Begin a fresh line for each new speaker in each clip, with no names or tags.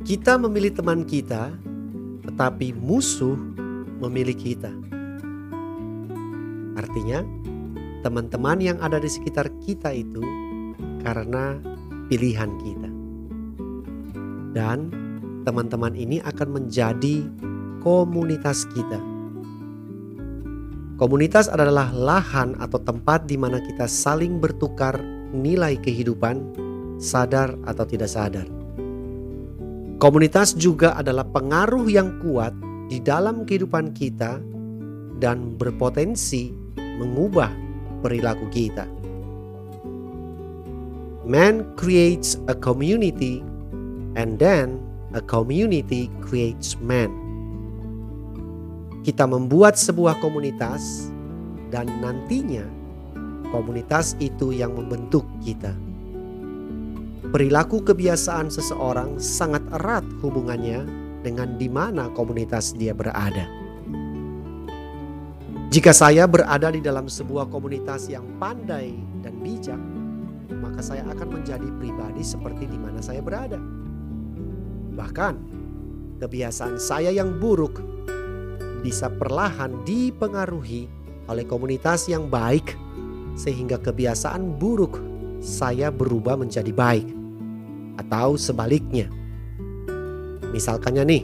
Kita memilih teman kita, tetapi musuh memilih kita. Artinya, teman-teman yang ada di sekitar kita itu karena pilihan kita, dan teman-teman ini akan menjadi komunitas kita. Komunitas adalah lahan atau tempat di mana kita saling bertukar nilai kehidupan, sadar atau tidak sadar. Komunitas juga adalah pengaruh yang kuat di dalam kehidupan kita dan berpotensi mengubah perilaku kita. Man creates a community and then a community creates man. Kita membuat sebuah komunitas, dan nantinya komunitas itu yang membentuk kita. Perilaku kebiasaan seseorang sangat erat hubungannya dengan di mana komunitas dia berada. Jika saya berada di dalam sebuah komunitas yang pandai dan bijak, maka saya akan menjadi pribadi seperti di mana saya berada. Bahkan, kebiasaan saya yang buruk bisa perlahan dipengaruhi oleh komunitas yang baik, sehingga kebiasaan buruk saya berubah menjadi baik, atau sebaliknya. Misalkannya, nih,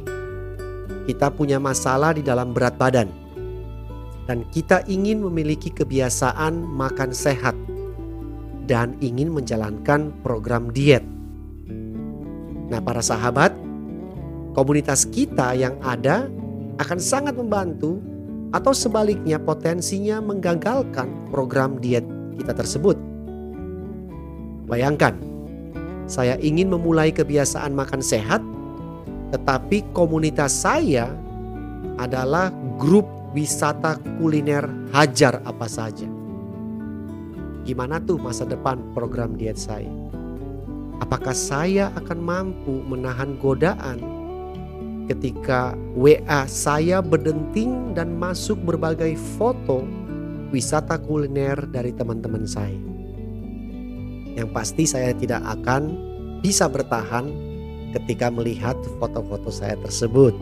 kita punya masalah di dalam berat badan, dan kita ingin memiliki kebiasaan makan sehat dan ingin menjalankan program diet. Nah, para sahabat, komunitas kita yang ada akan sangat membantu atau sebaliknya potensinya menggagalkan program diet kita tersebut. Bayangkan, saya ingin memulai kebiasaan makan sehat, tetapi komunitas saya adalah grup wisata kuliner hajar apa saja. Gimana tuh masa depan program diet saya? Apakah saya akan mampu menahan godaan ketika WA saya berdenting dan masuk berbagai foto wisata kuliner dari teman-teman saya. Yang pasti saya tidak akan bisa bertahan ketika melihat foto-foto saya tersebut.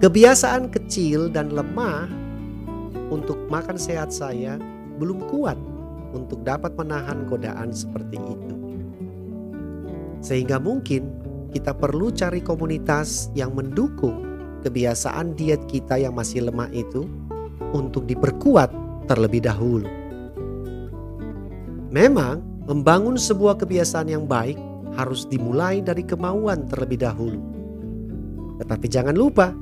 Kebiasaan kecil dan lemah untuk makan sehat saya belum kuat untuk dapat menahan godaan seperti itu. Sehingga mungkin kita perlu cari komunitas yang mendukung kebiasaan diet kita yang masih lemah itu untuk diperkuat terlebih dahulu. Memang, membangun sebuah kebiasaan yang baik harus dimulai dari kemauan terlebih dahulu. Tetapi jangan lupa,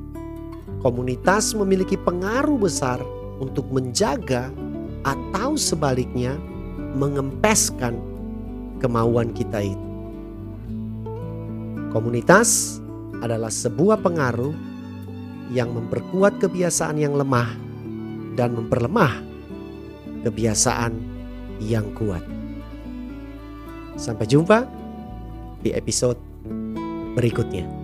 komunitas memiliki pengaruh besar untuk menjaga atau sebaliknya mengempeskan kemauan kita itu. Komunitas adalah sebuah pengaruh yang memperkuat kebiasaan yang lemah dan memperlemah kebiasaan yang kuat. Sampai jumpa di episode berikutnya.